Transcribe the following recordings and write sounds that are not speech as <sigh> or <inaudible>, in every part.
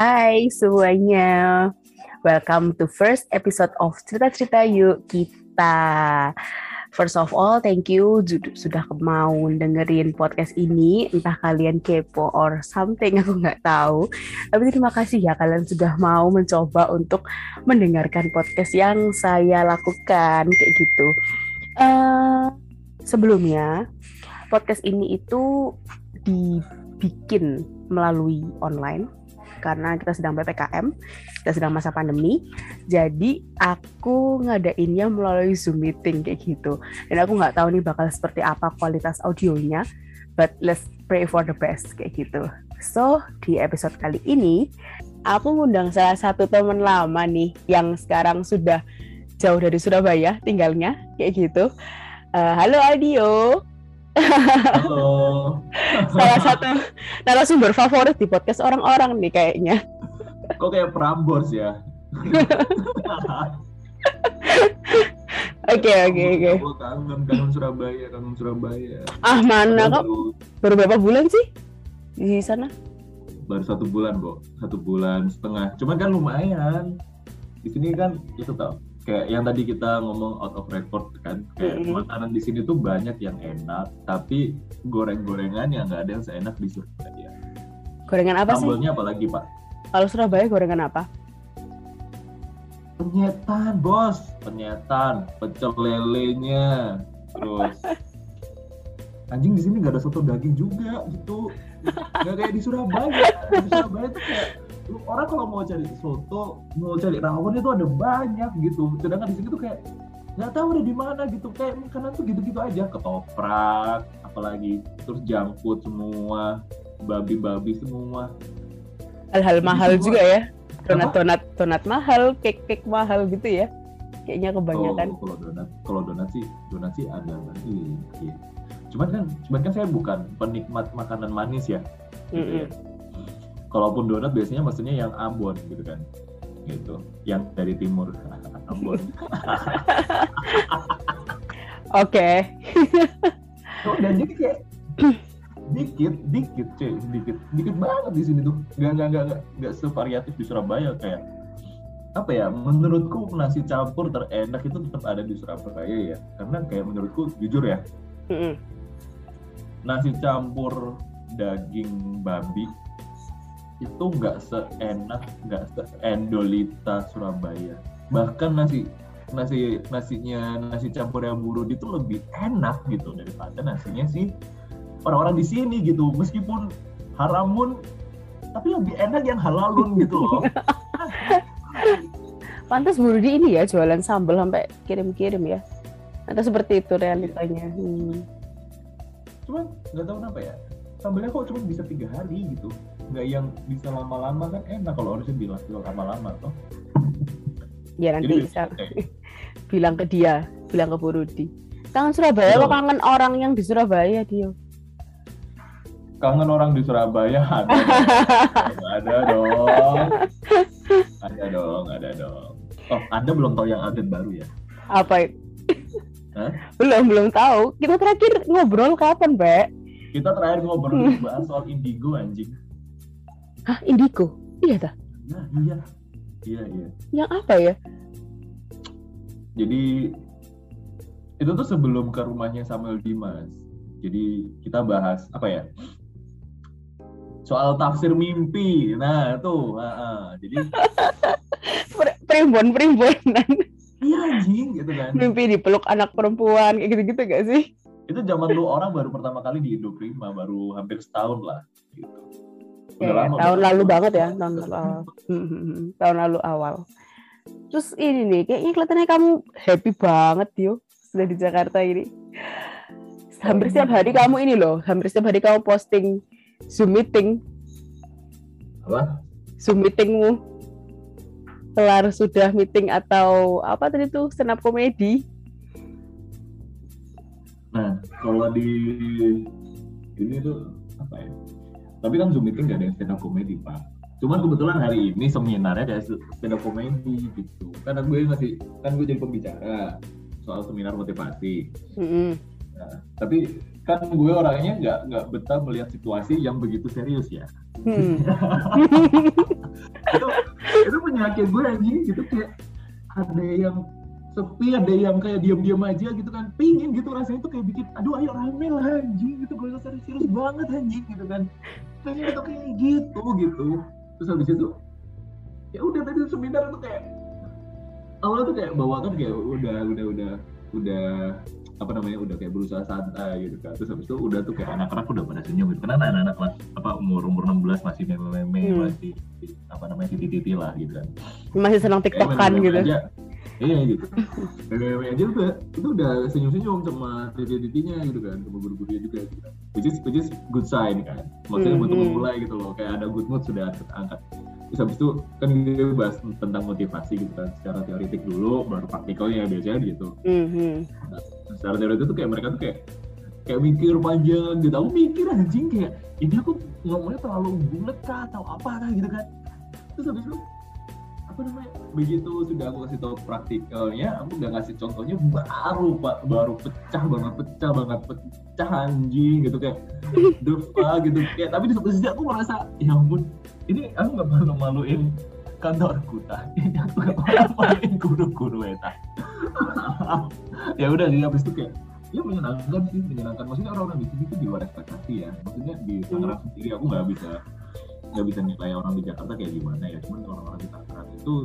Hai semuanya, welcome to first episode of Cerita-Cerita Yuk Kita. First of all, thank you sudah mau dengerin podcast ini. Entah kalian kepo or something, aku nggak tahu. Tapi terima kasih ya kalian sudah mau mencoba untuk mendengarkan podcast yang saya lakukan kayak gitu. Uh, sebelumnya, podcast ini itu dibikin melalui online karena kita sedang PPKM, kita sedang masa pandemi. Jadi aku ngadainnya melalui Zoom meeting kayak gitu. Dan aku nggak tahu nih bakal seperti apa kualitas audionya, but let's pray for the best kayak gitu. So, di episode kali ini aku ngundang salah satu teman lama nih yang sekarang sudah jauh dari Surabaya tinggalnya kayak gitu. Uh, halo Aldio. Halo. <laughs> Salah satu narasumber favorit di podcast orang-orang nih kayaknya. Kok kayak Prambors ya? <laughs> Oke oke oke. Kangen kangen Surabaya, kangen Surabaya. Ah mana kok? Baru berapa bulan sih di sana? Baru satu bulan kok, satu bulan setengah. Cuman kan lumayan. Di sini kan itu tau kayak yang tadi kita ngomong out of record kan kayak mm-hmm. makanan di sini tuh banyak yang enak tapi goreng-gorengan yang nggak ada yang seenak di Surabaya. Gorengan apa sih? Sambalnya apalagi pak? Kalau Surabaya gorengan apa? Penyetan bos, penyetan, pecel lelenya, terus <laughs> anjing di sini nggak ada soto daging juga gitu, nggak kayak di Surabaya. Di Surabaya tuh kayak orang kalau mau cari soto mau cari rawon itu ada banyak gitu. Sedangkan di sini tuh kayak nggak tahu udah di mana gitu. Kayak makanan tuh gitu-gitu aja. Ketoprak apalagi terus jangkut semua babi-babi semua. Hal-hal mahal semua. juga ya. Donat donat donat mahal cake cake mahal gitu ya. Kayaknya kebanyakan. Kalau donat kalau donat sih donat sih ada lagi iya. cuman kan cuman kan saya bukan penikmat makanan manis ya. Gitu mm -mm. ya kalaupun donat biasanya maksudnya yang Ambon gitu kan. Gitu. Yang dari timur. <laughs> Ambon. Oke. Oh, dan jadi kayak dikit dikit cuy. Dikit dikit banget di sini tuh. Nggak nggak nggak nggak sevariatif di Surabaya kayak apa ya menurutku nasi campur terenak itu tetap ada di Surabaya ya. Karena kayak menurutku jujur ya. Mm -hmm. nasi campur daging babi itu nggak seenak nggak seendolita Surabaya. Bahkan nasi nasi nasinya nasi campur yang buruk itu lebih enak gitu daripada nasinya sih orang-orang di sini gitu. Meskipun haramun tapi lebih enak yang halalun gitu loh. <laughs> Pantas Burudi ini ya jualan sambal sampai kirim-kirim ya. Atau seperti itu realitanya. Hmm. cuman nggak tahu kenapa ya. Sambalnya kok cuma bisa tiga hari gitu nggak yang bisa lama-lama kan enak kalau harusnya bilang bilang lama-lama toh. Ya nanti Jadi, bisa. okay. <laughs> bilang ke dia bilang ke Bu Rudi. Kangen Surabaya apa kangen orang yang di Surabaya dia kangen orang di Surabaya <laughs> ada ada dong. Ada dong ada dong. Oh anda belum tahu yang update baru ya? Apa? Itu belum belum tahu. Kita terakhir ngobrol kapan Mbak kita terakhir ngobrol <laughs> bahas soal indigo anjing Hah, Indigo? Iya dah. Nah, iya. Iya, iya. Yang apa ya? Jadi itu tuh sebelum ke rumahnya Samuel Dimas. Jadi kita bahas apa ya? Soal tafsir mimpi. Nah, tuh, uh, uh. jadi <laughs> primbon primbonan. Iya anjing gitu kan. Mimpi dipeluk anak perempuan kayak gitu-gitu gak sih? Itu zaman dulu orang baru pertama kali di Indo Prima, baru hampir setahun lah gitu ya, lama tahun lalu banget ya tahun lalu. Awal hmm, hmm, hmm. tahun lalu awal. Terus ini nih kayaknya kelihatannya kamu happy banget yo sudah di Jakarta ini. Hampir setiap hari kamu ini loh hampir setiap hari kamu posting zoom meeting. Apa? Zoom meetingmu. Kelar sudah meeting atau apa tadi tuh stand up komedi. Nah kalau di ini tuh apa ya tapi kan Zoom meeting gak ada yang stand up comedy, Pak. Cuman kebetulan hari ini seminarnya ada stand up comedy gitu. Karena gue masih, kan gue jadi pembicara soal seminar motivasi. Mm -hmm. Nah, tapi kan gue orangnya nggak nggak betah melihat situasi yang begitu serius ya. Hmm. <laughs> itu itu penyakit gue anjing gitu kayak ada yang sepi ada yang kayak diam-diam aja gitu kan. Pingin gitu rasanya tuh kayak bikin aduh ayo rame lah anjing. Gitu gue serius serius banget anjing gitu kan. Pengen itu kayak gitu gitu. Terus habis itu ya udah tadi seminar tuh kayak awalnya tuh kayak bawakan kayak udah udah udah udah apa namanya udah kayak berusaha santai gitu kan. Terus habis itu udah tuh kayak anak-anak udah pada senyum gitu. Karena anak-anak kelas apa umur umur 16 masih meme-meme Hmm. masih apa namanya titi-titi lah gitu kan. Masih senang tiktokan gitu. aja, iya gitu. Meme-meme aja udah itu udah senyum-senyum sama titi-titinya gitu kan sama guru-gurunya juga gitu kan. Which is, which is good sign kan. Maksudnya Hmm, untuk hmm. memulai gitu loh kayak ada good mood sudah terangkat terus habis itu kan dia bahas tentang motivasi gitu kan secara teoritik dulu baru praktikalnya biasanya gitu. Hmm, hmm. secara teori itu tuh kayak mereka tuh kayak kayak mikir panjang gitu. Aku mikir anjing kayak ini aku ngomongnya terlalu bulat kah atau apa kah? gitu kan. Terus habis itu apa namanya begitu sudah aku kasih tahu praktikalnya aku udah ngasih contohnya baru pak baru pecah banget pecah banget pecah anjing gitu kayak the fuck gitu kayak tapi di satu sisi aku merasa ya ampun ini aku nggak malu maluin kantorku tak <laughs> ini aku nggak malu maluin guru-guru ya tak <laughs> ya udah jadi habis itu kayak ya menyenangkan sih menyenangkan. Maksudnya orang-orang di sini tuh di luar ekspektasi ya. Maksudnya di Tangerang sendiri aku nggak bisa nggak bisa nilai orang di Jakarta kayak gimana ya. Cuman orang-orang Tangerang itu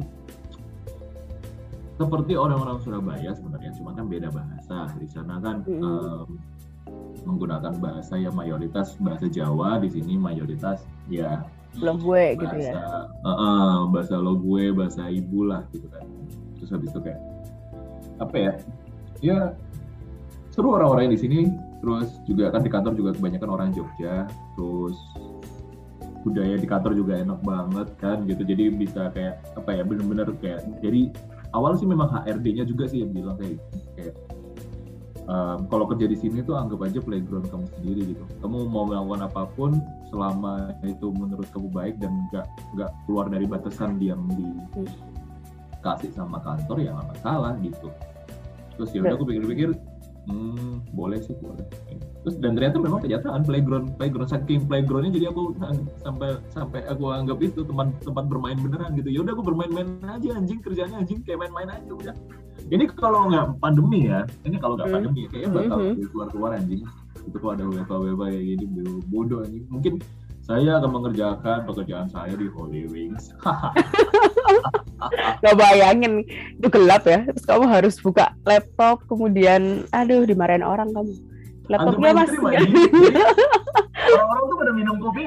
seperti orang-orang Surabaya sebenarnya cuma kan beda bahasa di sana kan Mm. em, menggunakan bahasa yang mayoritas bahasa Jawa di sini mayoritas ya Belum gue gitu bahasa ya. eh, eh, bahasa lo gue bahasa ibu lah gitu kan terus habis itu kayak apa ya ya seru orang-orang yang di sini terus juga kan di kantor juga kebanyakan orang Jogja terus budaya di kantor juga enak banget kan gitu. Jadi bisa kayak apa ya bener-bener kayak jadi awal sih memang HRD-nya juga sih yang bilang kayak kayak em, kalau kerja di sini tuh anggap aja playground kamu sendiri gitu. Kamu mau melakukan apa pun selama itu menurut kamu baik dan nggak nggak keluar dari batasan yang dikasih sama kantor ya nggak masalah gitu. Terus ya udah aku pikir-pikir hmm boleh sih boleh. Terus dan ternyata memang kenyataan playground playground saking playgroundnya jadi aku sampai sampai aku anggap itu teman tempat bermain beneran gitu. Ya udah aku bermain-main aja anjing kerjanya anjing kayak main-main aja udah. Ini kalau nggak pandemi ya ini kalau nggak Hmm. pandemi kayaknya bakal Mhm. keluar keluar anjing. Itu kalau ada WFA WFA kayak gini bodoh anjing. Mungkin saya akan mengerjakan pekerjaan saya di Holy Wings <laughs> Gak bayangin itu gelap ya. Terus kamu harus buka laptop kemudian aduh dimarahin orang kamu. Laptopnya mas. Antri mainstream, anjing. Jadi, orang-orang tuh pada minum kopi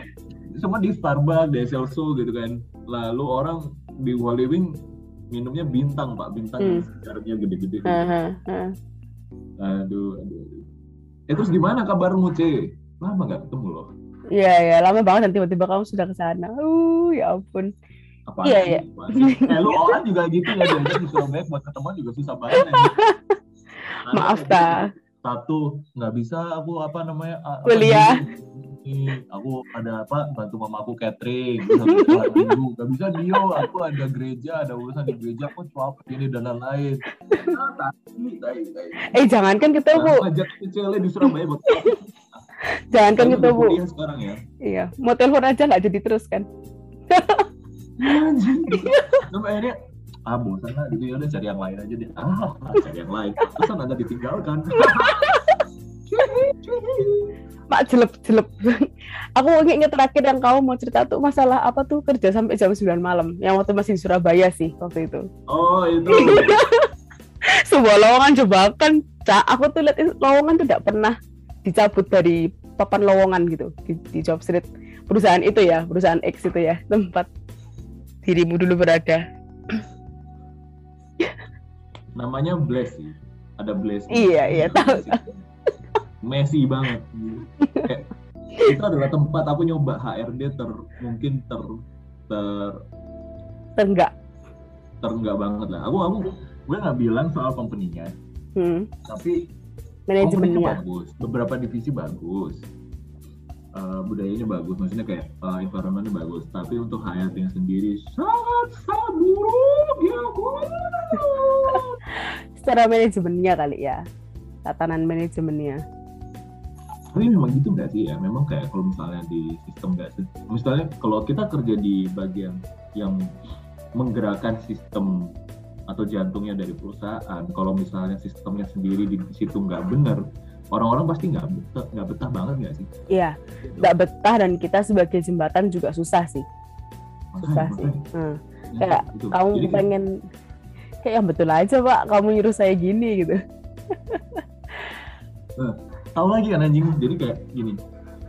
semua di Starbucks, di Celso gitu kan. Lalu orang di Holy Wing minumnya bintang pak, bintang Hmm. yang sejarahnya gede-gede. Haha. Aduh, aduh, aduh. Eh terus gimana kabarmu, C? Lama gak ketemu loh? Iya ya lama banget dan tiba-tiba kamu sudah ke sana. Uh ya ampun. Apaan Iya, iya. <laughs> Eh lu orang juga gitu ya, diajak di Surabaya buat ketemuan juga susah banget. <laughs> Maaf ta. Satu, nggak bisa aku apa namanya? Kuliah. aku ada apa bantu mama aku catering minggu nggak bisa Dio aku ada gereja ada urusan di gereja aku cuap ini dan lain-lain tai. Eh jangankan ketemu, Nah, ajak ke Cele di Surabaya buat <laughs> udah ketemu. kuliah sekarang ya Iya, mau telepon aja nggak jadi terus kan? <laughs> Iya, sampai akhirnya ah bosan lah gitu ya udah cari yang lain aja deh ah <laughs> cari yang lain terus anda ditinggalkan Mak jelep-jelep. Aku ingat terakhir yang kamu mau cerita tuh masalah apa tuh kerja sampai jam 9 malam. Yang waktu masih di Surabaya sih waktu itu. oh itu Sebuah lowongan jebakan. Cak, aku tuh lihat lowongan tuh tidak pernah dicabut dari papan lowongan gitu di, di job street perusahaan itu ya, perusahaan X itu ya, tempat dirimu dulu berada. namanya Blaze sih ada Blaze Iya, iya, tahu. Messi banget Kayak, itu adalah tempat aku nyoba HRD ter mungkin ter ter Enggak. terenggak banget lah aku aku gue nggak bilang soal company-nya Hmm. tapi Manajemennya. bagus beberapa divisi bagus Eh, budayanya bagus maksudnya kayak eh, environment-nya bagus tapi untuk nya sendiri sangat sangat buruk ya. <laughs> Secara manajemennya kali ya. Tatanan manajemennya. tapi memang gitu nggak sih ya memang kayak kalau misalnya di sistem nggak misalnya kalau kita kerja di bagian yang menggerakkan sistem atau jantungnya dari perusahaan kalau misalnya sistemnya sendiri di situ nggak benar orang-orang pasti nggak betah nggak betah banget nggak sih Iya, Gitu. nggak betah dan kita sebagai jembatan juga susah sih. Makanya- Susah sih. makanya. Hmm. Ya, Kayak gitu. Kamu Jadi pengen kayak yang betul aja pak, kamu nyuruh saya gini gitu. <laughs> tahu lagi kan anjing jadi kayak gini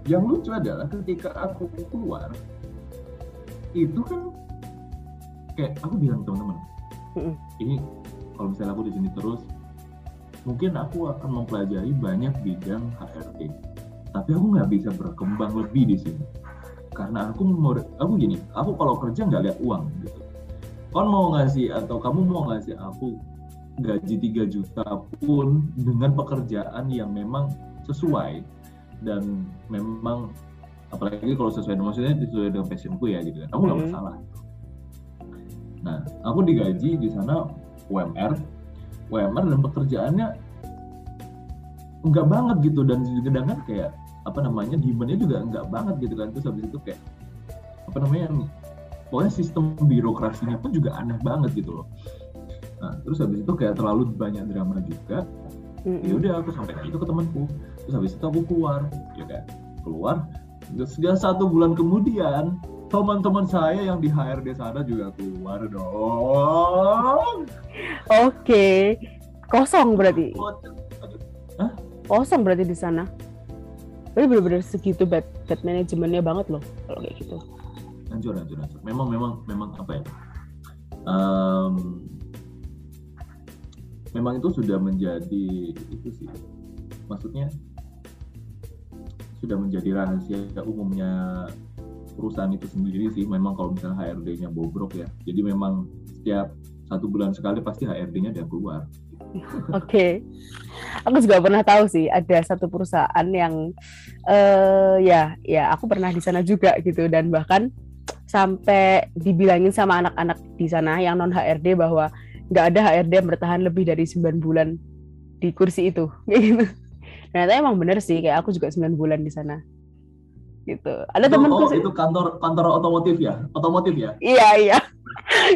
yang lucu adalah ketika aku keluar itu kan kayak aku bilang teman-teman Ini kalau misalnya aku di sini terus mungkin aku akan mempelajari banyak bidang HRD tapi aku nggak bisa berkembang lebih di sini. Karena aku mau aku gini aku kalau kerja nggak lihat uang gitu. Kon mau ngasih atau kamu mau ngasih aku gaji 3 juta pun dengan pekerjaan yang memang sesuai dan memang apalagi kalau sesuai dengan maksudnya sesuai dengan passionku ya gitu. Kan aku nggak Mhm. masalah nah aku digaji di sana UMR UMR dan pekerjaannya enggak banget gitu. Dan sedangkan kayak apa namanya demandnya juga enggak banget gitu kan. Terus habis itu kayak apa namanya pokoknya sistem birokrasinya pun juga aneh banget gitu loh. Nah terus habis itu kayak terlalu banyak drama juga Mm-mm. ya udah aku sampaikan itu ke temanku. Terus habis itu aku keluar ya kan. Keluar terus satu bulan kemudian teman-teman saya yang di HRD sana juga keluar dong Oke, kosong berarti. Hah? Kosong berarti di sana. Berarti bener-bener segitu bad, bad manajemennya banget loh kalau kayak gitu. hancur hancur hancur memang memang memang apa ya Em, memang itu sudah menjadi itu sih maksudnya sudah menjadi rahasia umumnya perusahaan itu sendiri sih. Memang kalau misalnya HRD-nya bobrok ya. Jadi memang setiap satu bulan sekali pasti HRD-nya dia keluar. <laughs> Oke, aku juga pernah tahu sih ada satu perusahaan yang eh ya ya aku pernah di sana juga gitu. Dan bahkan sampai dibilangin sama anak-anak di sana yang non HRD bahwa nggak ada HRD yang bertahan lebih dari 9 bulan di kursi itu. <laughs> Gitu. Ternyata emang bener sih kayak aku juga 9 bulan di sana gitu. Ada Itu- temanku oh, sih. itu kantor kantor otomotif ya? Otomotif ya? Iya iya. <laughs>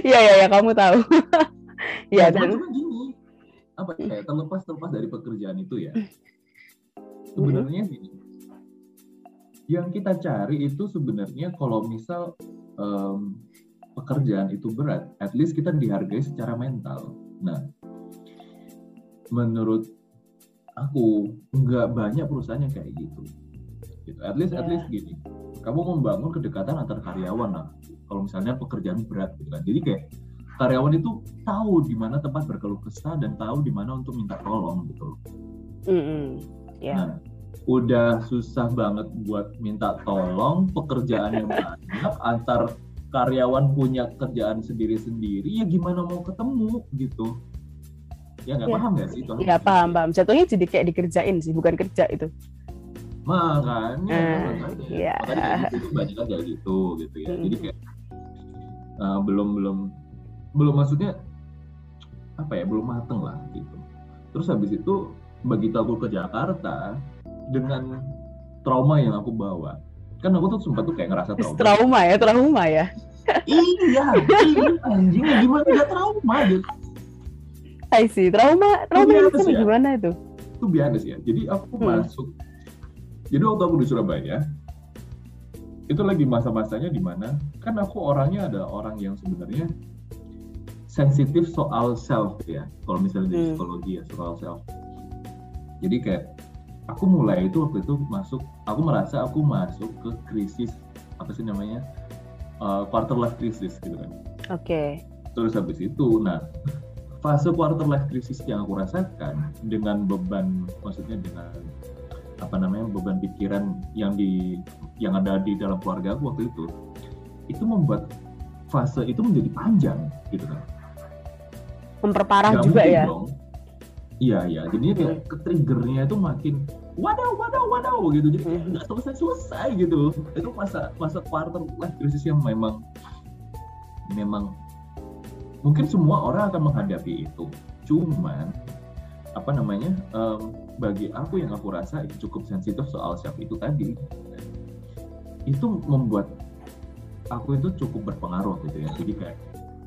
Iya iya ya, kamu tahu. <laughs> Iya Nah, dan gini apa ya terlepas terlepas dari pekerjaan itu ya. Sebenarnya gini yang kita cari itu sebenarnya kalau misal em, pekerjaan itu berat at least kita dihargai secara mental. Nah menurut aku nggak banyak perusahaan yang kayak gitu gitu at least at Ya. least gini kamu membangun kedekatan antar karyawan lah kalau misalnya pekerjaan berat gitu kan jadi kayak karyawan itu tahu di mana tempat berkeluh kesah dan tahu di mana untuk minta tolong gitu. Mm-mm. ya Nah, udah susah banget buat minta tolong, pekerjaan yang banyak antar karyawan punya kerjaan sendiri-sendiri ya gimana mau ketemu gitu. Ya nggak Ya. paham nggak sih itu? Iya paham paham. Jatuhnya jadi kayak dikerjain sih, bukan kerja itu. Makanya, Eh, makanya, iya. makanya kayak gitu, banyak kan kayak gitu gitu ya. Mm. Jadi kayak uh, belum belum belum maksudnya apa ya belum mateng lah gitu. Terus habis itu begitu aku ke Jakarta dengan trauma yang aku bawa, kan aku tuh sempat tuh kayak ngerasa trauma. Trauma ya, trauma ya. iya, <laughs> iya anjing gimana nggak trauma gitu. I see. Trauma, trauma Itu itu ya. gimana itu? Itu biasa ya. Jadi aku Hmm. masuk. Jadi waktu aku di Surabaya, itu lagi masa-masanya di mana kan aku orangnya ada orang yang sebenarnya sensitif soal self ya kalau misalnya di Hmm. psikologi ya soal self jadi kayak aku mulai itu waktu itu masuk aku merasa aku masuk ke krisis apa sih namanya uh, quarter life crisis gitu kan Oke. terus habis itu nah fase quarter life crisis yang aku rasakan dengan beban maksudnya dengan apa namanya beban pikiran yang di yang ada di dalam keluarga aku waktu itu itu membuat fase itu menjadi panjang gitu kan Memperparah Nggak juga ya. dong. Iya iya, jadinya kayak ke triggernya itu makin wadaw wadaw wadaw gitu, jadi kayak Mhm. nggak selesai selesai gitu. Itu masa masa quarter life crisis yang memang memang mungkin semua orang akan menghadapi itu. Cuman apa namanya um, bagi aku yang aku rasa cukup sensitif soal siap itu tadi itu membuat aku itu cukup berpengaruh gitu ya. Jadi kayak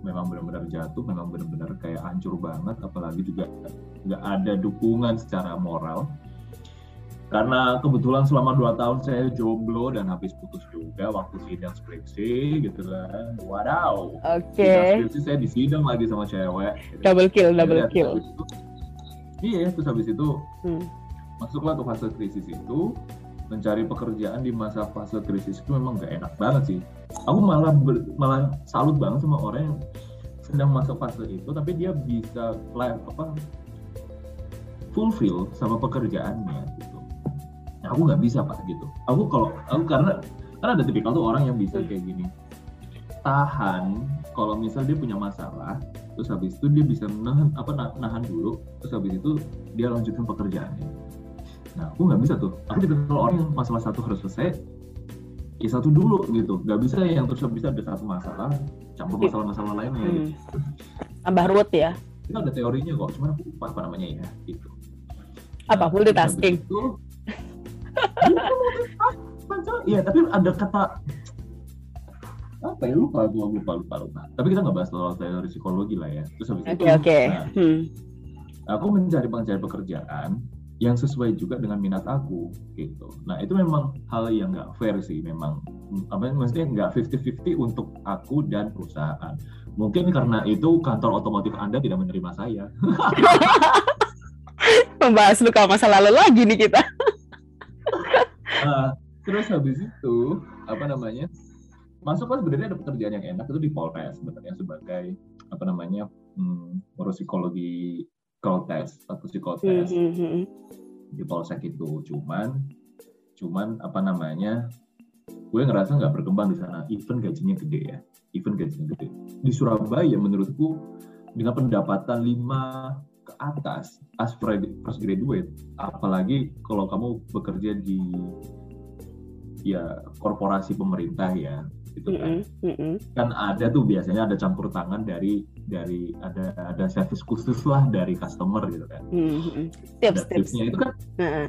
memang benar-benar jatuh memang benar-benar kayak hancur banget apalagi juga nggak ada dukungan secara moral. Karena kebetulan selama dua tahun saya jomblo dan habis putus juga waktu sidang skripsi gitu kan. Wadaw. Oke. Okay. skripsi saya disidang lagi sama cewek. Gitu. double kill double kill. itu, iya terus habis itu hmm. masuklah ke fase krisis itu mencari pekerjaan di masa fase krisis itu memang gak enak banget sih. Aku malah ber, malah salut banget sama orang yang sedang masuk fase itu tapi dia bisa live apa fulfill sama pekerjaannya gitu. Nah, aku nggak bisa pak gitu. Aku kalau aku karena karena ada tipikal tuh orang yang bisa kayak gini. Tahan kalau misal dia punya masalah terus habis itu dia bisa nahan apa nahan dulu. Terus habis itu dia lanjutin pekerjaannya. Nah aku nggak bisa tuh. Aku tipikal orang yang masalah satu harus selesai ya satu dulu gitu. Nggak bisa yang terus bisa ada satu masalah campur masalah-masalah lainnya hmm. gitu. tambah ruwet ya? Itu ada teorinya kok cuman aku lupa apa namanya ya gitu. Apa nah, multitasking? itu Iya, tapi ada kata apa ya lupa gua lupa lupa lupa. Tapi kita nggak bahas soal teori psikologi lah ya. Terus habis okay, itu okay. Nah, hmm. aku mencari pencari pekerjaan yang sesuai juga dengan minat aku gitu. Nah itu memang hal yang nggak fair sih memang. Apa maksudnya nggak 50-50 untuk aku dan perusahaan. Mungkin karena itu kantor otomotif anda tidak menerima saya. <laughs> Membahas luka masa lalu lagi nih kita. Uh, <laughs> terus habis itu apa namanya masuk kan sebenarnya ada pekerjaan yang enak itu di Polres sebenarnya sebagai apa namanya hmm, psikologi psikotes atau psikotes mm -hmm. di Polsek itu. Cuman cuman apa namanya gue ngerasa nggak berkembang di sana. Even gajinya gede ya even gajinya gede. Di Surabaya menurutku dengan pendapatan 5 ke atas as fresh graduate apalagi kalau kamu bekerja di ya korporasi pemerintah ya gitu kan mm -hmm. kan ada tuh biasanya ada campur tangan dari dari ada ada service khusus lah dari customer gitu kan mm -hmm. tips, tipsnya itu kan mm -hmm.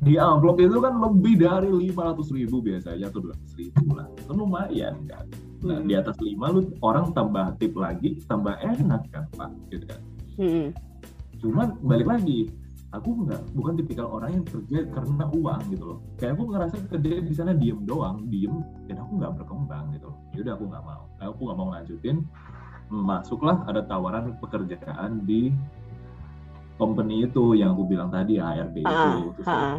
di amplop itu kan lebih dari lima ratus ribu biasanya atau dua ribu lah kan lumayan kan nah mm -hmm. di atas lima lu orang tambah tip lagi tambah enak kan pak gitu kan mm -hmm. cuman balik lagi aku nggak bukan tipikal orang yang kerja karena uang gitu loh. Kayak aku ngerasa kerja di sana diem doang diem dan aku nggak berkembang gitu loh. Jadi aku nggak mau. Aku nggak mau lanjutin masuklah ada tawaran pekerjaan di company itu yang aku bilang tadi HRD itu ah, terus ah.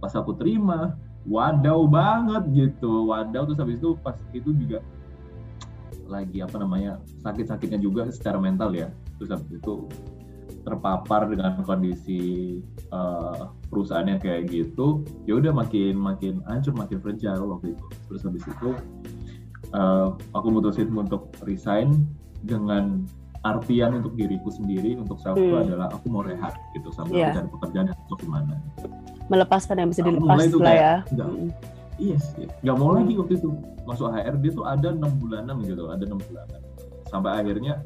pas aku terima wadaw banget gitu. Wadaw terus habis itu pas itu juga lagi apa namanya sakit-sakitnya juga secara mental ya. Terus habis itu terpapar dengan kondisi uh, perusahaannya kayak gitu ya udah makin makin hancur makin fragile waktu itu terus habis itu uh, aku mutusin untuk resign dengan artian untuk diriku sendiri untuk self hmm. adalah aku mau rehat gitu sambil yeah. cari pekerjaan yang untuk gimana melepaskan yang bisa dilepas lah ya enggak, hmm. yes iya nggak mau lagi waktu itu masuk HRD tuh ada enam bulanan gitu ada enam bulanan sampai akhirnya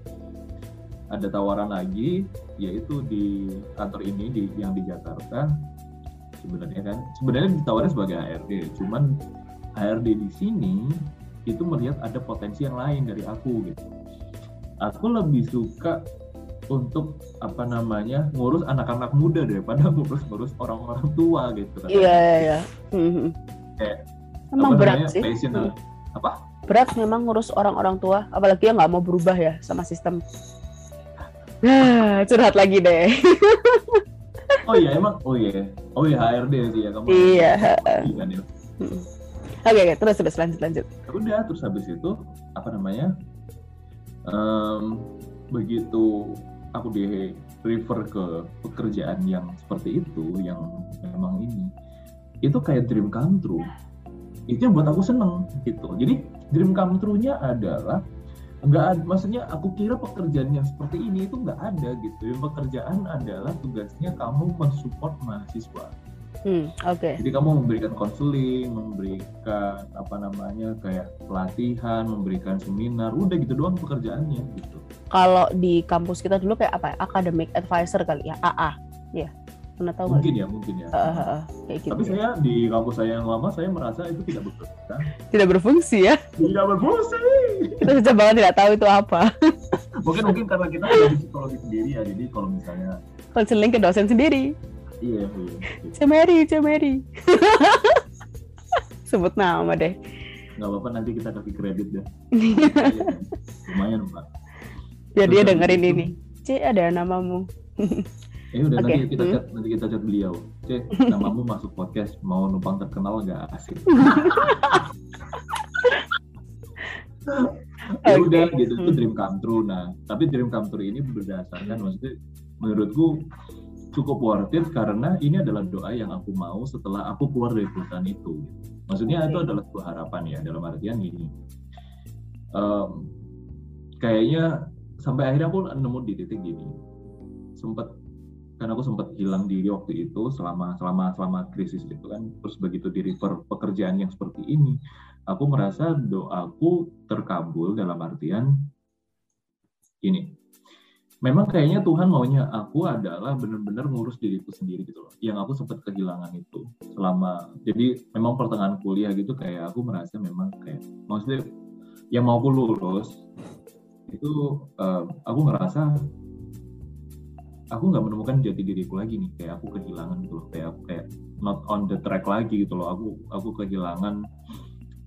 ada tawaran lagi yaitu di kantor ini di yang di Jakarta. Sebenarnya kan sebenarnya ditawarin sebagai HRD cuman HRD di sini itu melihat ada potensi yang lain dari aku gitu. Aku lebih suka untuk apa namanya ngurus anak-anak muda daripada <laughs> ngurus-ngurus orang-orang tua gitu kan. Iya iya iya. Hmm. kayak emang berat namanya, sih. passion, hmm. apa? Berat memang ngurus orang-orang tua apalagi yang nggak mau berubah ya sama sistem <laughs> curhat lagi deh. <laughs> oh iya emang, oh iya, oh iya HRD sih ya kamu. Iya. Kan, ya. Oke, oke, terus terus lanjut lanjut. Ya udah, terus habis itu apa namanya? Um, begitu aku di refer ke pekerjaan yang seperti itu, yang memang ini, itu kayak dream come true. Itu yang buat aku seneng gitu. Jadi dream come true-nya adalah nggak ada maksudnya aku kira pekerjaan yang seperti ini itu nggak ada gitu yang pekerjaan adalah tugasnya kamu mensupport mahasiswa Hmm, Oke. Jadi kamu memberikan konseling, memberikan apa namanya kayak pelatihan, memberikan seminar, udah gitu doang pekerjaannya gitu. Kalau di kampus kita dulu kayak apa? ya? Academic advisor kali ya, AA. Ya. Pernah tahu? Mungkin ya, mungkin ya. Heeh, heeh, kayak gitu. Tapi saya di kampus saya yang lama saya merasa itu tidak bekerja, Tidak berfungsi ya. tidak berfungsi. Kita saja banget tidak tahu itu apa. Mungkin mungkin karena kita ada psikologi sendiri ya, jadi kalau misalnya Konseling ke dosen sendiri. iya iya. Cemeri, Cemeri. <laughs> Sebut nama deh. nggak apa-apa nanti kita kasih kredit deh. <laughs> Lumayan pak. Dia Terus dengerin itu- ini. C ada namamu. <laughs> Ya udah Oke, nanti kita hmm. chat nanti kita chat beliau. Cek <laughs> namamu masuk podcast mau numpang terkenal nggak asik. <laughs> ya udah gitu itu dream come true. Nah tapi dream come true ini berdasarkan maksudnya menurutku cukup worth it karena ini adalah doa yang aku mau setelah aku keluar dari perusahaan itu. Maksudnya itu Oke. adalah sebuah harapan ya dalam artian gini. Em, kayaknya sampai akhirnya aku nemu di titik gini. Sempat kan aku sempat hilang diri waktu itu selama selama selama krisis itu kan. Terus begitu di refer pekerjaan yang seperti ini aku merasa doaku terkabul dalam artian gini. Memang kayaknya Tuhan maunya aku adalah benar-benar ngurus diriku sendiri gitu loh. Yang aku sempat kehilangan itu selama jadi memang pertengahan kuliah gitu kayak aku merasa memang kayak maksudnya yang mau aku lulus itu eh, aku ngerasa aku nggak menemukan jati diriku lagi nih. Kayak aku kehilangan gitu loh. Kayak kayak not on the track lagi gitu loh. Aku aku kehilangan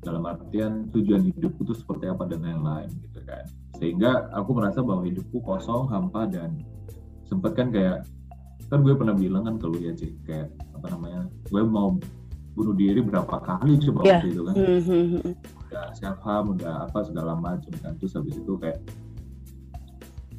dalam artian tujuan hidupku itu seperti apa dan lain-lain gitu kan. Sehingga aku merasa bahwa hidupku kosong hampa dan sempet kan kayak kan gue pernah bilang kan ke lu ya Cik kayak apa namanya gue mau bunuh diri berapa kali coba Iya. waktu itu kan. Hmm, hmm, hmm. udah self harm udah apa segala macam kan. Terus habis itu kayak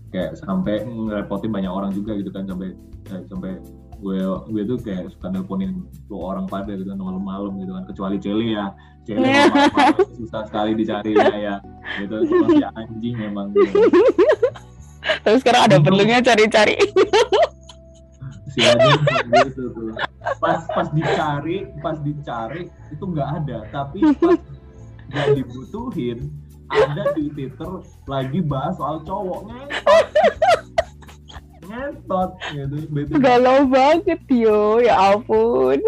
kayak sampai ngerepotin banyak orang juga gitu kan sampai kayak sampai gue gue tuh kayak suka nelponin lu orang pada gitu kan malam-malam gitu kan kecuali Celi ya. Celi malam-malam susah sekali dicarinya ya gitu masih anjing memang. Gitu. Tapi sekarang ada perlunya cari-cari. si anjing gitu tuh. Pas pas dicari pas dicari itu nggak ada. Tapi pas nggak dibutuhin ada di Twitter lagi bahas soal cowok. Ngentot. Ngentot. Gitu bete Galau banget yo, ya ampun.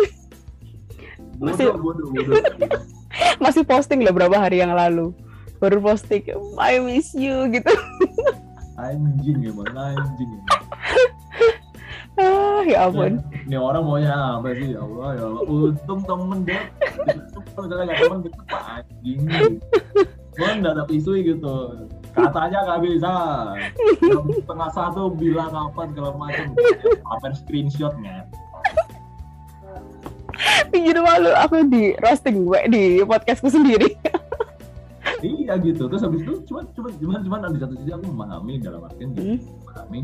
bodoh bodoh bodoh. <laughs> Masih posting loh berapa hari yang lalu. Baru posting, I miss you gitu. anjing emang anjing emang. <laughs> Ah, ya ampun. ini orang maunya apa sih? Ya Allah ya Allah. Untung temen deh kalau nggak temen gitu anjing gue nggak ada isu gitu. Katanya nggak bisa. Jam setengah satu bilang apa segala macam. Apa screenshotnya Jadi malu aku di roasting gue di podcastku sendiri. iya gitu. Terus habis itu cuma cuma cuman cuman di satu sisi aku memahami dalam artian Hmm. memahami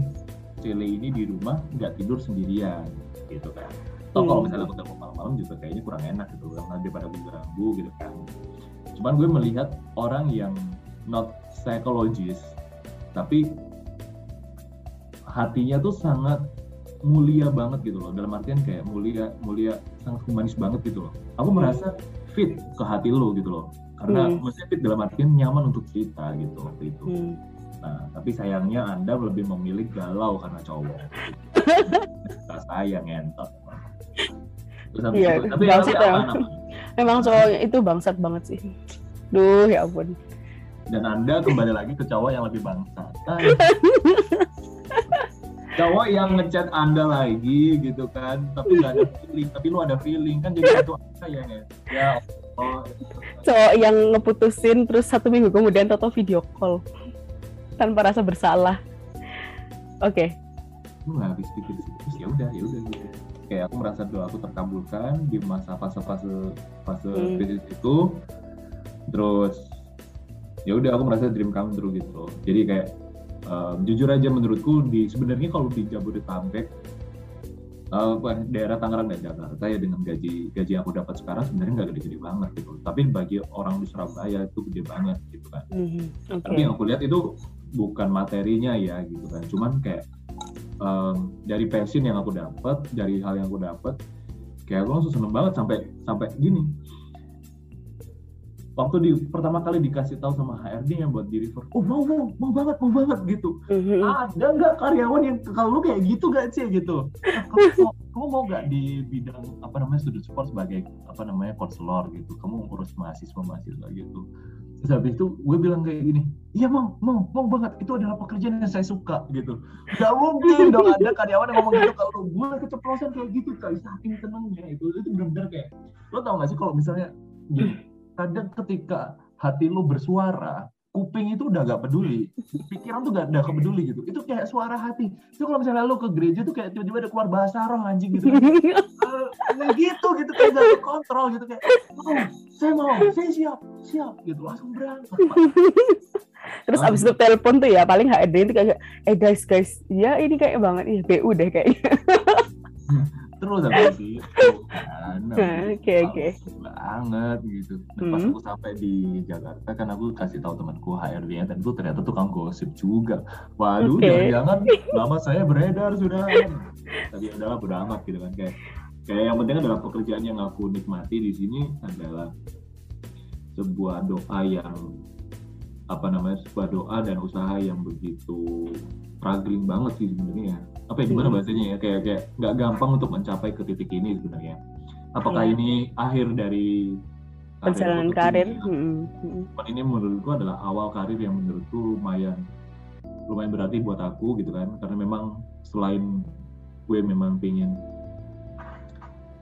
Cele ini di rumah nggak tidur sendirian gitu kan. Kalau Hmm. misalnya aku telepon malam-malam juga kayaknya kurang enak gitu. Karena daripada aku ganggu gitu kan cuman gue melihat orang yang not psychologist tapi hatinya tuh sangat mulia banget gitu loh dalam artian kayak mulia mulia sangat humanis banget gitu loh aku Hmm. merasa fit ke hati lo gitu loh karena Hmm. maksudnya fit dalam artian nyaman untuk kita gitu waktu itu Hmm. Nah, tapi sayangnya Anda lebih memilih galau karena cowok. <laughs> Gak sayang ngentot. Terus habis Iya, itu, tapi tapi emang. aman, aman. Emang cowoknya itu bangsat banget sih. Duh, ya ampun. Dan Anda kembali lagi ke cowok yang lebih bangsat. Kan? <laughs> cowok yang ngechat Anda lagi gitu kan, tapi nggak ada feeling, tapi lu ada feeling kan jadi itu apa ya? Ya oh, Cowok yang ngeputusin terus satu minggu kemudian toto video call tanpa rasa bersalah. Oke. lu nggak habis pikir sih. Terus ya udah, ya udah gitu. Kayak aku merasa doa aku terkabulkan di masa fase-fase fase Hmm. krisis itu. Terus ya udah aku merasa dream come true gitu loh. Jadi kayak em, jujur aja menurutku di sebenarnya kalau di Jabodetabek apa, daerah Tangerang dan Jakarta ya dengan gaji gaji yang aku dapat sekarang sebenarnya nggak gede-gede banget gitu. Tapi bagi orang di Surabaya itu gede banget gitu kan. Mhm, Oke. Tapi yang aku lihat itu bukan materinya ya gitu kan. Cuman kayak em, dari passion yang aku dapat, dari hal yang aku dapat, kayak gue langsung seneng banget sampai sampai gini waktu di pertama kali dikasih tahu sama HRD yang buat di refer, oh mau mau mau banget mau banget gitu. Mhm. Ada nggak karyawan yang kalau lu kayak gitu gak sih gitu? Nah, kamu, <laughs> mau, kamu mau nggak di bidang apa namanya student support sebagai apa namanya konselor gitu? Kamu ngurus mahasiswa mahasiswa gitu. Terus habis itu gue bilang kayak gini, iya mau mau mau banget itu adalah pekerjaan yang saya suka gitu. Gak mungkin <laughs> dong ada karyawan yang ngomong gitu kalau gue keceplosan kayak gitu kali saking senengnya itu itu benar-benar kayak lo tau gak sih kalau misalnya gini, kadang ketika hati lu bersuara kuping itu udah gak peduli. Pikiran tuh gak, gak peduli gitu. Itu kayak suara hati. Itu kalau misalnya lu ke gereja tuh kayak tiba-tiba ada keluar bahasa roh anjing gitu. Kan. <laughs> Eh, kayak gitu gitu. Kayak gak kontrol gitu. Kayak mau saya mau saya siap siap. Gitu langsung berangkat. Terus abis itu telepon tuh ya paling HRD itu kayak eh guys guys. Ya ini kayak banget. Ih BU deh kayaknya. <laughs> terus habis itu kan Oke, oke. banget gitu dan pas Hmm. aku sampai di Jakarta kan aku kasih tahu temanku HRD-nya dan itu ternyata tukang gosip juga waduh Oke. jangan-jangan <laughs> nama saya beredar sudah tapi adalah bodo amat gitu kan kayak kayak yang penting adalah pekerjaan yang aku nikmati di sini adalah sebuah doa yang apa namanya sebuah doa dan usaha yang begitu struggling banget sih sebenarnya apa ya gimana Hmm. bahasanya ya kayak kayak nggak gampang untuk mencapai ke titik ini sebenarnya apakah Iya. ini akhir dari Perjalanan karir. tidak? Mm, mm. Cuman ini menurutku adalah awal karir yang menurutku lumayan lumayan berarti buat aku gitu kan karena memang selain gue memang pengen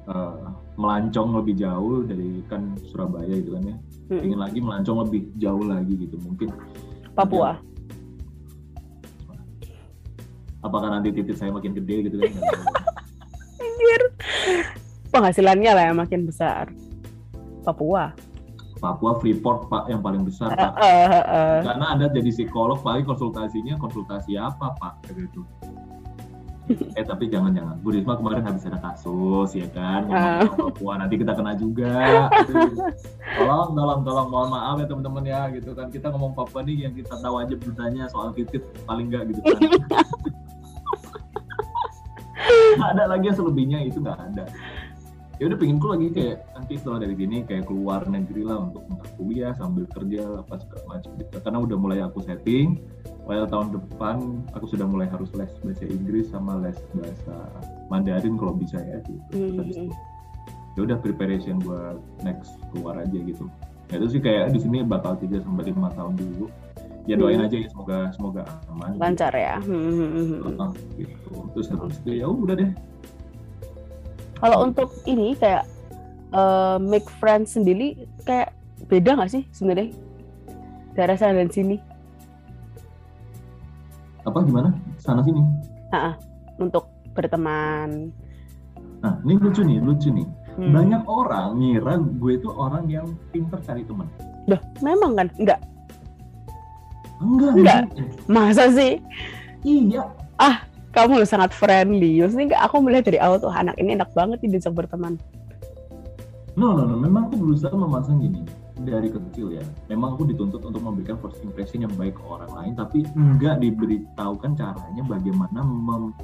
eh, melancong lebih jauh dari kan Surabaya gitu kan ya Mm. ingin lagi melancong lebih jauh lagi gitu mungkin Papua. apakah nanti titik saya makin gede gitu kan. <laughs> Anjir. Penghasilannya lah yang makin besar. Papua. Papua Freeport pak yang paling besar pak eh, eh, eh. karena anda jadi psikolog paling konsultasinya konsultasi apa pak gitu <laughs> eh tapi jangan jangan Bu Risma kemarin habis ada kasus ya kan? Ah. ngomong Papua nanti kita kena juga. Aduh. tolong tolong tolong. Mohon maaf ya teman-teman ya gitu kan. Kita ngomong Papua nih yang kita tahu aja beritanya soal titit paling enggak gitu kan. Nggak <laughs> ada lagi yang selebihnya itu nggak ada. Ya udah pengenku lagi kayak nanti setelah dari sini kayak keluar negeri lah untuk untuk kuliah sambil kerja apa segala macam gitu. Karena udah mulai aku setting mulai tahun depan aku sudah mulai harus les bahasa Inggris sama les bahasa Mandarin kalau bisa ya gitu. Terus habis itu, ya udah preparation buat next keluar aja gitu. Ya itu sih kayak di sini bakal 3 sampai lima tahun dulu. Ya doain Hmm. aja ya semoga semoga aman gitu. Lancar ya. Hmm, hmm, hmm, hmm. Gitu. Terus habis itu ya udah deh. Kalau untuk ini kayak eh, make friends sendiri kayak beda nggak sih sebenarnya? Daerah sana dan sini apa gimana? Sana sini. Untuk berteman. nah ini lucu nih lucu nih. Hmm. banyak orang ngira gue itu orang yang pinter cari teman. Dah, memang kan? Enggak. Enggak Enggak. masa sih? Iya. Kamu lu sangat friendly. Maksudnya enggak aku melihat dari awal tuh anak ini enak banget nih diajak berteman. no no no. Memang aku berusaha memasang gini dari kecil ya. Memang aku dituntut untuk memberikan first impression yang baik ke orang lain tapi enggak diberitahukan caranya bagaimana mem-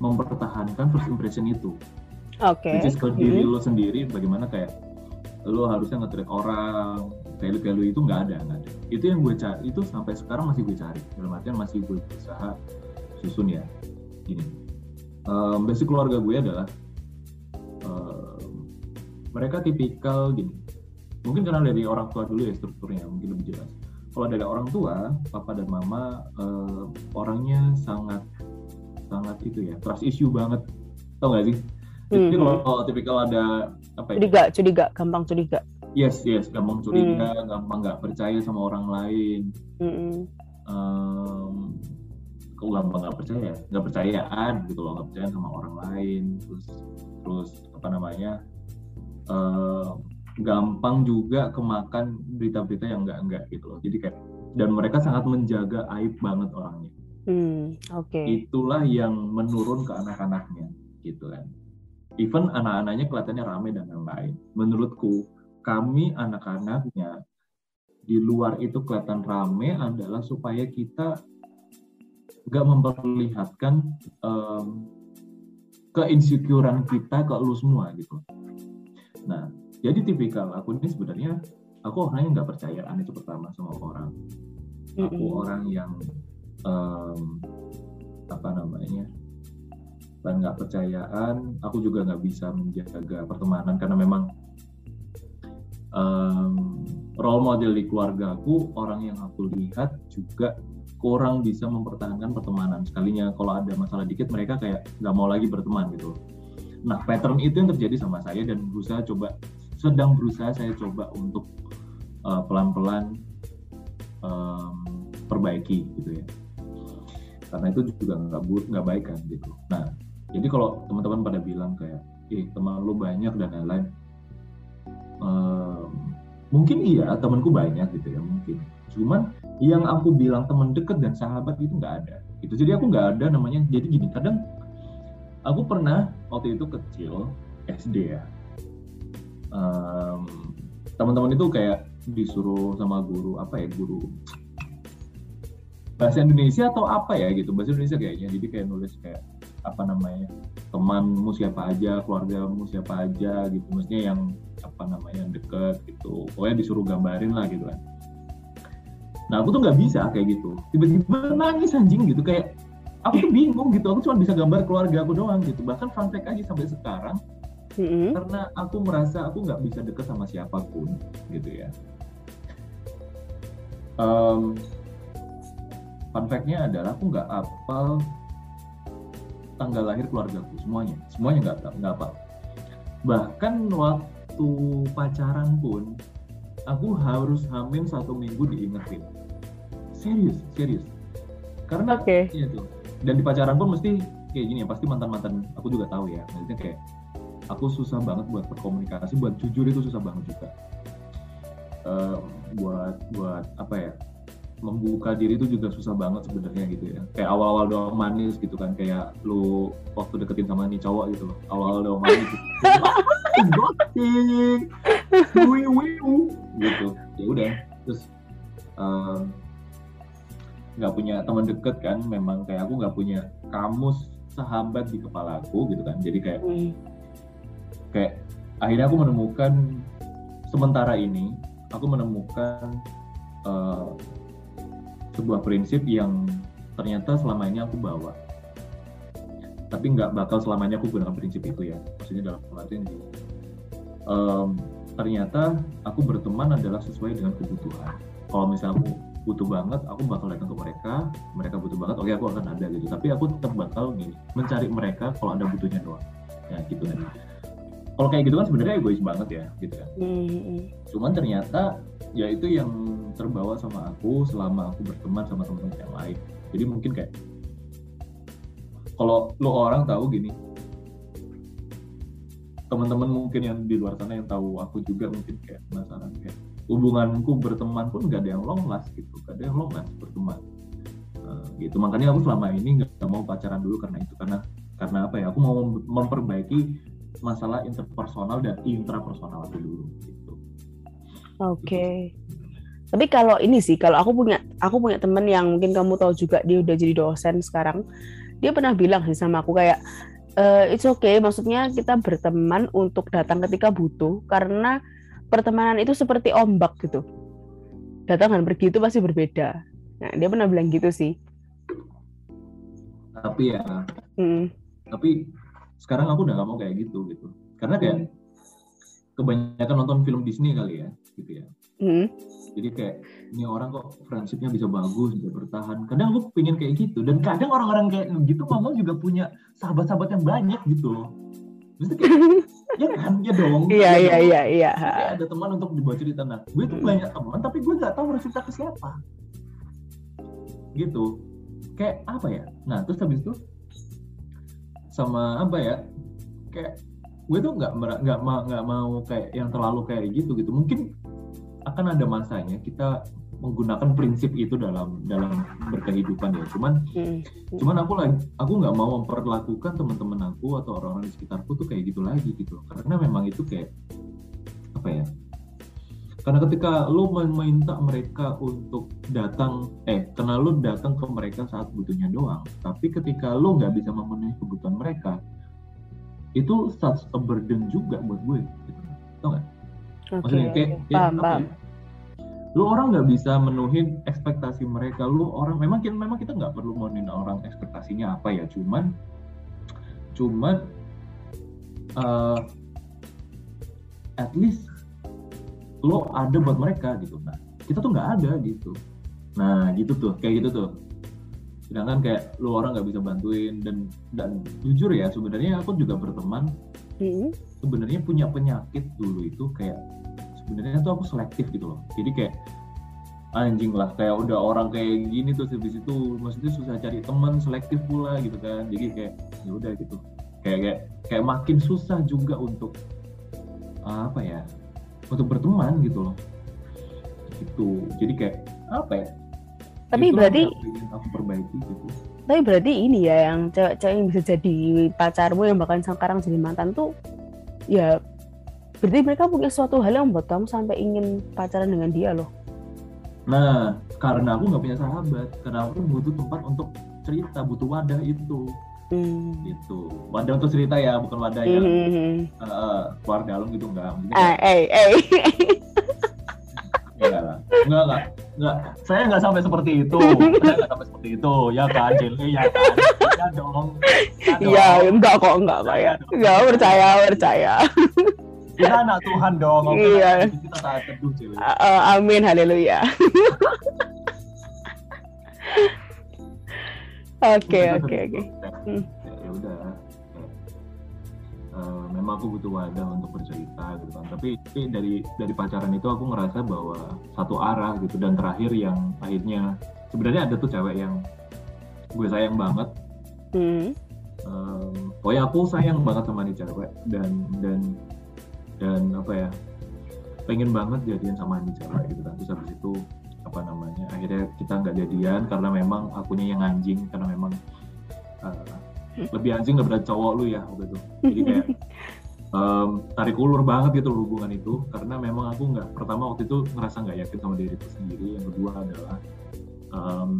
mempertahankan first impression itu. Oke. which is ke diri Hmm. lo sendiri bagaimana kayak lo harusnya nge-treat orang value-value itu nggak ada nggak ada. Itu yang gue cari itu sampai sekarang masih gue cari. Dalam artian masih gue berusaha susun ya. Gini. Um, basic keluarga gue adalah um, mereka tipikal gini mungkin karena dari orang tua dulu ya strukturnya mungkin lebih jelas kalau dari orang tua papa dan mama um, orangnya sangat sangat itu ya trust issue banget tau gak sih jadi Hmm. kalau, tipikal ada apa ya? Curiga, curiga, gampang curiga. Yes, yes, gampang Hmm. curiga, gampang nggak percaya sama orang lain. Mm-mm. Um, kok gampang nggak percaya? Nggak percayaan gitu loh, nggak percaya sama orang lain. Terus, terus apa namanya? eh, gampang juga kemakan berita-berita yang enggak-enggak gitu loh. Jadi kayak dan mereka sangat menjaga aib banget orangnya. Hmm, Oke. Itulah yang menurun ke anak-anaknya gitu kan. Even anak-anaknya kelihatannya rame dan lain-lain. Menurutku kami anak-anaknya di luar itu kelihatan rame adalah supaya kita nggak memperlihatkan em, keinsecurean kita ke lu semua gitu nah jadi tipikal aku ini sebenarnya aku orangnya nggak percayaan itu pertama sama orang. Aku mm -hmm. orang yang um, apa namanya dan nggak percayaan aku juga nggak bisa menjaga pertemanan karena memang um, role model di keluarga aku orang yang aku lihat juga kurang bisa mempertahankan pertemanan. Sekalinya kalau ada masalah dikit mereka kayak nggak mau lagi berteman gitu. Nah pattern itu yang terjadi sama saya dan berusaha coba sedang berusaha saya coba untuk uh, pelan-pelan um, perbaiki gitu ya. Karena itu juga nggak nggak baik kan gitu. Nah jadi kalau teman-teman pada bilang kayak eh teman lu banyak dan lain-lain um, mungkin iya temanku banyak gitu ya mungkin. Cuman yang aku bilang teman deket dan sahabat itu nggak ada. Gitu. Jadi aku nggak ada namanya jadi gini kadang aku pernah waktu itu kecil SD ya um, teman-teman itu kayak disuruh sama guru apa ya guru bahasa Indonesia atau apa ya gitu bahasa Indonesia kayaknya. Jadi kayak nulis kayak apa namanya temanmu siapa aja keluargamu siapa aja gitu. Maksudnya yang apa namanya deket gitu. Pokoknya disuruh gambarin lah gitu kan. Nah aku tuh nggak bisa kayak gitu. Tiba-tiba nangis anjing gitu. Kayak aku tuh bingung gitu. Aku cuma bisa gambar keluarga aku doang gitu. Bahkan fun fact aja sampai sekarang mm-hmm. karena aku merasa aku nggak bisa deket sama siapa pun gitu ya. Um, fun fact-nya adalah aku nggak apal tanggal lahir keluargaku semuanya. Semuanya nggak nggak apa bahkan waktu pacaran pun aku harus hamil satu minggu diingetin. Serius serius. Karena okay. iya tuh. Dan di pacaran pun mesti kayak gini ya pasti mantan mantan aku juga tahu ya. Maksudnya kayak aku susah banget buat berkomunikasi buat jujur itu susah banget juga. Uh, buat buat apa ya membuka diri itu juga susah banget sebenarnya gitu ya. Kayak awal-awal doang manis gitu kan kayak lu waktu deketin sama nih cowok gitu loh. Awal-awal doang manis gitu. Gitu. Ya udah terus nggak punya teman deket kan memang kayak aku nggak punya kamus sahabat di kepala aku gitu kan. Jadi kayak hmm. Kayak akhirnya aku menemukan sementara ini aku menemukan uh, sebuah prinsip yang ternyata selama ini aku bawa. Tapi nggak bakal selamanya aku gunakan prinsip itu ya maksudnya dalam gitu um, ternyata aku berteman adalah sesuai dengan kebutuhan. Kalau misalnya aku butuh banget aku bakal datang ke mereka mereka butuh banget oke aku akan ada gitu. Tapi aku tetap bakal nih mencari mereka kalau ada butuhnya doang. Ya gitu kan kalau kayak gitu kan sebenarnya egois banget ya gitu kan mm-hmm. cuman ternyata ya itu yang terbawa sama aku selama aku berteman sama teman-teman yang lain. Jadi mungkin kayak kalau lo orang tahu gini teman-teman mungkin yang di luar sana yang tahu aku juga mungkin kayak penasaran kayak hubunganku berteman pun gak ada yang long last gitu gak ada yang long last berteman. Uh, gitu. Makanya aku selama ini nggak mau pacaran dulu karena itu karena karena apa ya? Aku mau memperbaiki masalah interpersonal dan intrapersonal aku dulu gitu. Oke. Okay. tapi kalau ini sih kalau aku punya aku punya temen yang mungkin kamu tahu juga dia udah jadi dosen sekarang. Dia pernah bilang sih sama aku kayak uh, it's okay maksudnya kita berteman untuk datang ketika butuh karena pertemanan itu seperti ombak gitu. Datang dan pergi itu pasti berbeda. Nah dia pernah bilang gitu sih. Tapi ya hmm. tapi sekarang aku udah gak mau kayak gitu gitu. Karena kayak hmm. kebanyakan nonton film Disney kali ya gitu ya. Hmm. jadi kayak ini orang kok friendshipnya bisa bagus bisa bertahan. Kadang aku pengen kayak gitu. Dan kadang orang-orang kayak gitu ngomong juga punya sahabat-sahabat yang banyak gitu loh. Ya kan? Ya dong. <laughs> Iya iya iya iya. Ada teman untuk dibuat cerita. Nah gue tuh banyak teman tapi gue nggak tahu harus cerita ke siapa. Gitu. Kayak apa ya? Nah terus habis itu sama apa ya kayak gue tuh nggak nggak nggak mau kayak yang terlalu kayak gitu gitu. Mungkin akan ada masanya kita menggunakan prinsip itu dalam dalam berkehidupan ya. Cuman hmm. cuman aku lagi aku nggak mau memperlakukan teman-teman aku atau orang-orang di sekitarku tuh kayak gitu lagi gitu karena memang itu kayak apa ya karena ketika lo meminta mereka untuk datang eh karena lo datang ke mereka saat butuhnya doang tapi ketika lo nggak bisa memenuhi kebutuhan mereka itu such a burden juga buat gue gitu. tau gak? Oke, Maksudnya kayak, kayak paham, apa paham. ya? Lu orang nggak bisa menuhin ekspektasi mereka. Lu orang memang kita memang kita nggak perlu menuhin orang ekspektasinya apa ya. Cuman cuman eh, at least lo ada buat mereka gitu. Nah kita tuh nggak ada gitu. Nah gitu tuh kayak gitu tuh. Sedangkan kayak lu orang nggak bisa bantuin dan dan jujur ya sebenarnya aku juga berteman Mm-mm. sebenarnya punya penyakit dulu itu kayak sebenarnya tuh aku selektif gitu loh jadi kayak anjing lah kayak udah orang kayak gini tuh habis itu maksudnya susah cari teman selektif pula gitu kan jadi kayak ya udah gitu kayak kayak kayak makin susah juga untuk apa ya untuk berteman gitu loh. Gitu. Jadi kayak apa ya? Tapi Justru berarti yang aku perbaiki gitu. Tapi berarti ini ya yang cewek-cewek yang bisa jadi pacarmu yang bahkan sekarang jadi mantan tuh ya berarti mereka punya suatu hal yang membuat kamu sampai ingin pacaran dengan dia loh. Nah, karena aku nggak punya sahabat, karena aku butuh tempat untuk cerita, butuh wadah itu, Hmm. gitu. Wadah untuk cerita ya, bukan wadah yang Hmm. eh, keluar dalam gitu enggak. Kayak, eh, eh. enggak lah. Enggak, enggak, enggak. Saya nggak sampai seperti itu. Saya nggak sampai seperti itu. Ya kan, Jeli, ya kan. Ya dong. Ya. Iya, enggak kok, enggak kok ya. Enggak percaya, percaya. Kita anak Tuhan dong. Iya. Kita taat teduh, Jeli. Ah, amin, haleluya. <laughs> Oke, oke, oke. Hmm. ya udah. kayak, eh, memang aku butuh wadah untuk bercerita gitu kan. Tapi, tapi dari dari pacaran itu aku ngerasa bahwa satu arah gitu dan terakhir yang akhirnya sebenarnya ada tuh cewek yang gue sayang banget Hmm. um, pokoknya aku sayang banget sama nih cewek dan dan dan apa ya pengen banget jadian sama nih cewek gitu kan terus habis itu apa namanya akhirnya kita nggak jadian karena memang akunya yang anjing karena memang uh, lebih anjing daripada cowok lu ya waktu itu. Jadi kayak <laughs> um, tarik ulur banget gitu hubungan itu karena memang aku nggak pertama waktu itu ngerasa nggak yakin sama diriku sendiri yang kedua adalah um,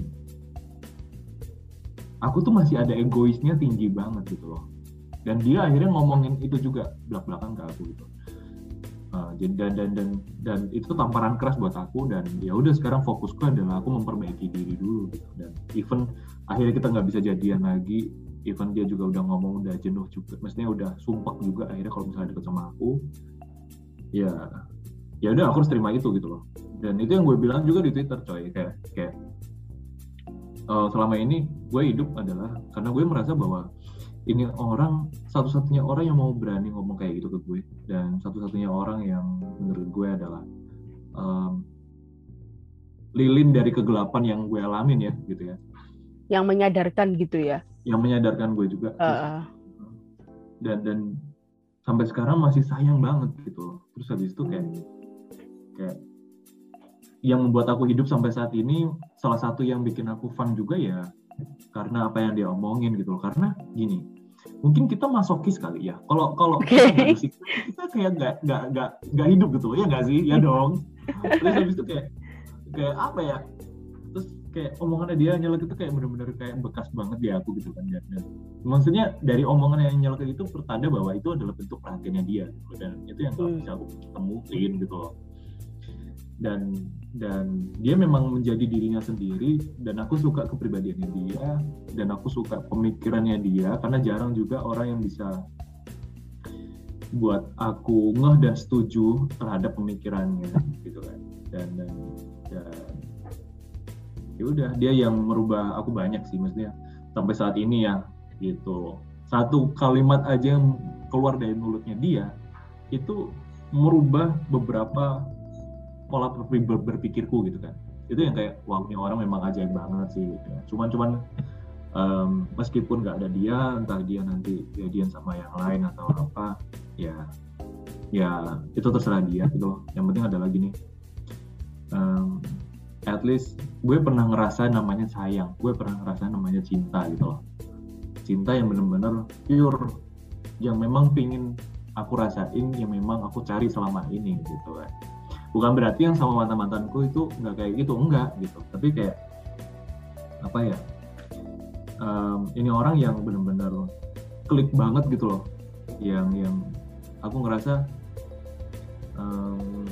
aku tuh masih ada egoisnya tinggi banget gitu loh. Dan dia akhirnya ngomongin itu juga belak belakan ke aku gitu Uh, jadi dan, dan dan dan itu tamparan keras buat aku dan ya udah sekarang fokusku adalah aku memperbaiki diri dulu gitu. Dan even akhirnya kita nggak bisa jadian lagi even dia juga udah ngomong udah jenuh juga maksudnya udah sumpah juga akhirnya kalau misalnya deket sama aku ya ya udah aku harus terima itu gitu loh. Dan itu yang gue bilang juga di twitter coy kayak kayak eh, selama ini gue hidup adalah karena gue merasa bahwa ini orang satu-satunya orang yang mau berani ngomong kayak gitu ke gue dan satu-satunya orang yang menurut gue adalah em, lilin dari kegelapan yang gue alamin ya gitu ya Yang menyadarkan gitu ya. yang menyadarkan gue juga Ah, ah. dan dan sampai sekarang masih sayang banget gitu terus habis itu kayak kayak yang membuat aku hidup sampai saat ini salah satu yang bikin aku fun juga ya karena apa yang dia omongin gitu loh. Karena gini mungkin kita masokis kali ya. Kalau kalau Oke. kita nggak kayak nggak nggak nggak nggak hidup gitu ya nggak sih? Ya dong. Terus habis itu kayak kayak apa ya? Terus kayak omongannya dia nyelek itu kayak bener-bener kayak bekas banget di aku gitu kan dan, dan maksudnya dari omongan yang nyelek itu pertanda bahwa itu adalah bentuk perhatiannya dia. Gitu. dan itu yang gak Hmm. bisa aku temuin gitu loh. Dan dan dia memang menjadi dirinya sendiri dan aku suka kepribadiannya dia dan aku suka pemikirannya dia karena jarang juga orang yang bisa buat aku ngeh dan setuju terhadap pemikirannya <laughs> gitu kan. Dan dan, dan ya udah dia yang merubah aku banyak sih maksudnya sampai saat ini ya gitu. Satu kalimat aja yang keluar dari mulutnya dia itu merubah beberapa pola berpikir- ber- berpikirku gitu kan. Itu yang kayak wah ini orang memang ajaib banget sih gitu ya. cuman cuman em, meskipun nggak ada dia entah dia nanti jadian sama yang lain atau apa ya ya itu terserah dia gitu loh. Yang penting adalah gini em, at least gue pernah ngerasa namanya sayang. Gue pernah ngerasa namanya cinta gitu loh. Cinta yang bener-bener pure. Yang memang pingin aku rasain yang memang aku cari selama ini gitu kan bukan berarti yang sama mantan mantanku itu nggak kayak gitu enggak gitu. Tapi kayak apa ya em, ini orang yang bener-bener klik banget gitu loh. Yang yang aku ngerasa um,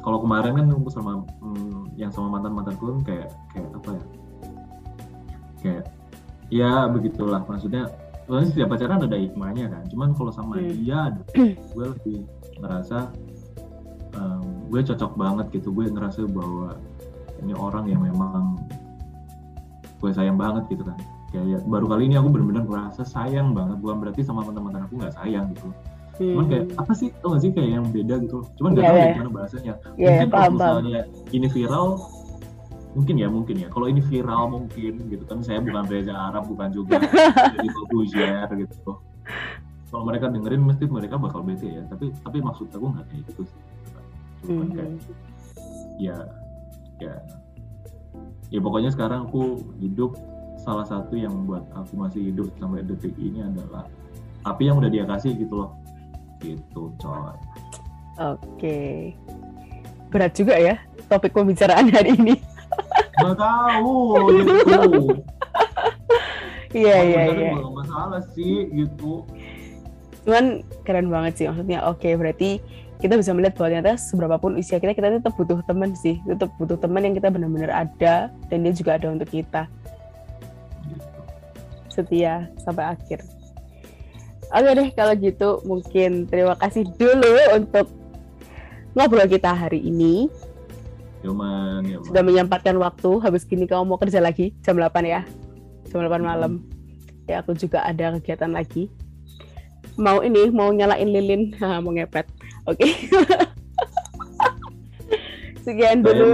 kalau kemarin kan aku sama um, yang sama mantan mantanku kan kayak kayak apa ya kayak ya begitulah. Maksudnya sebenarnya setiap pacaran ada hikmahnya kan. Cuman kalau sama Hmm. dia gue lebih ngerasa um, gue cocok banget gitu. Gue ngerasa bahwa ini orang yang memang gue sayang banget gitu kan. Kayak baru kali ini aku benar-benar ngerasa sayang banget. Bukan berarti sama teman-teman aku nggak sayang gitu. Cuman kayak apa sih? Tau gak sih kayak yang beda gitu? Cuman nggak Iya, tahu iya. ya gimana bahasanya. Iya, mungkin kalau misalnya ini viral mungkin ya mungkin ya. Kalau ini viral mungkin gitu kan. Saya bukan Reza Arab bukan juga jadi Corbuzier gitu. Kalau mereka dengerin mesti mereka bakal bete ya. Tapi tapi maksud aku nggak kayak gitu sih cuman Hmm. kayak ya ya ya pokoknya sekarang aku hidup salah satu yang buat aku masih hidup sampai detik ini adalah api yang udah dia kasih gitu loh gitu coy Oke. Berat juga ya topik pembicaraan hari ini. nggak tahu <laughs> gitu Iya iya iya. nggak masalah sih gitu Cuman keren banget sih maksudnya. Oke berarti kita bisa melihat bahwa ternyata seberapapun usia kita kita tetap butuh teman sih. Tetap butuh teman yang kita benar-benar ada dan dia juga ada untuk kita. setia sampai akhir. Oke deh kalau gitu mungkin terima kasih dulu untuk ngobrol kita hari ini. Yaman, yaman. sudah menyempatkan waktu. Habis gini kamu mau kerja lagi? Jam 8 ya? Jam 8 malam. Ya aku juga ada kegiatan lagi. Mau ini mau nyalain lilin. <laughs> Mau ngepet oke. <laughs> Sekian dulu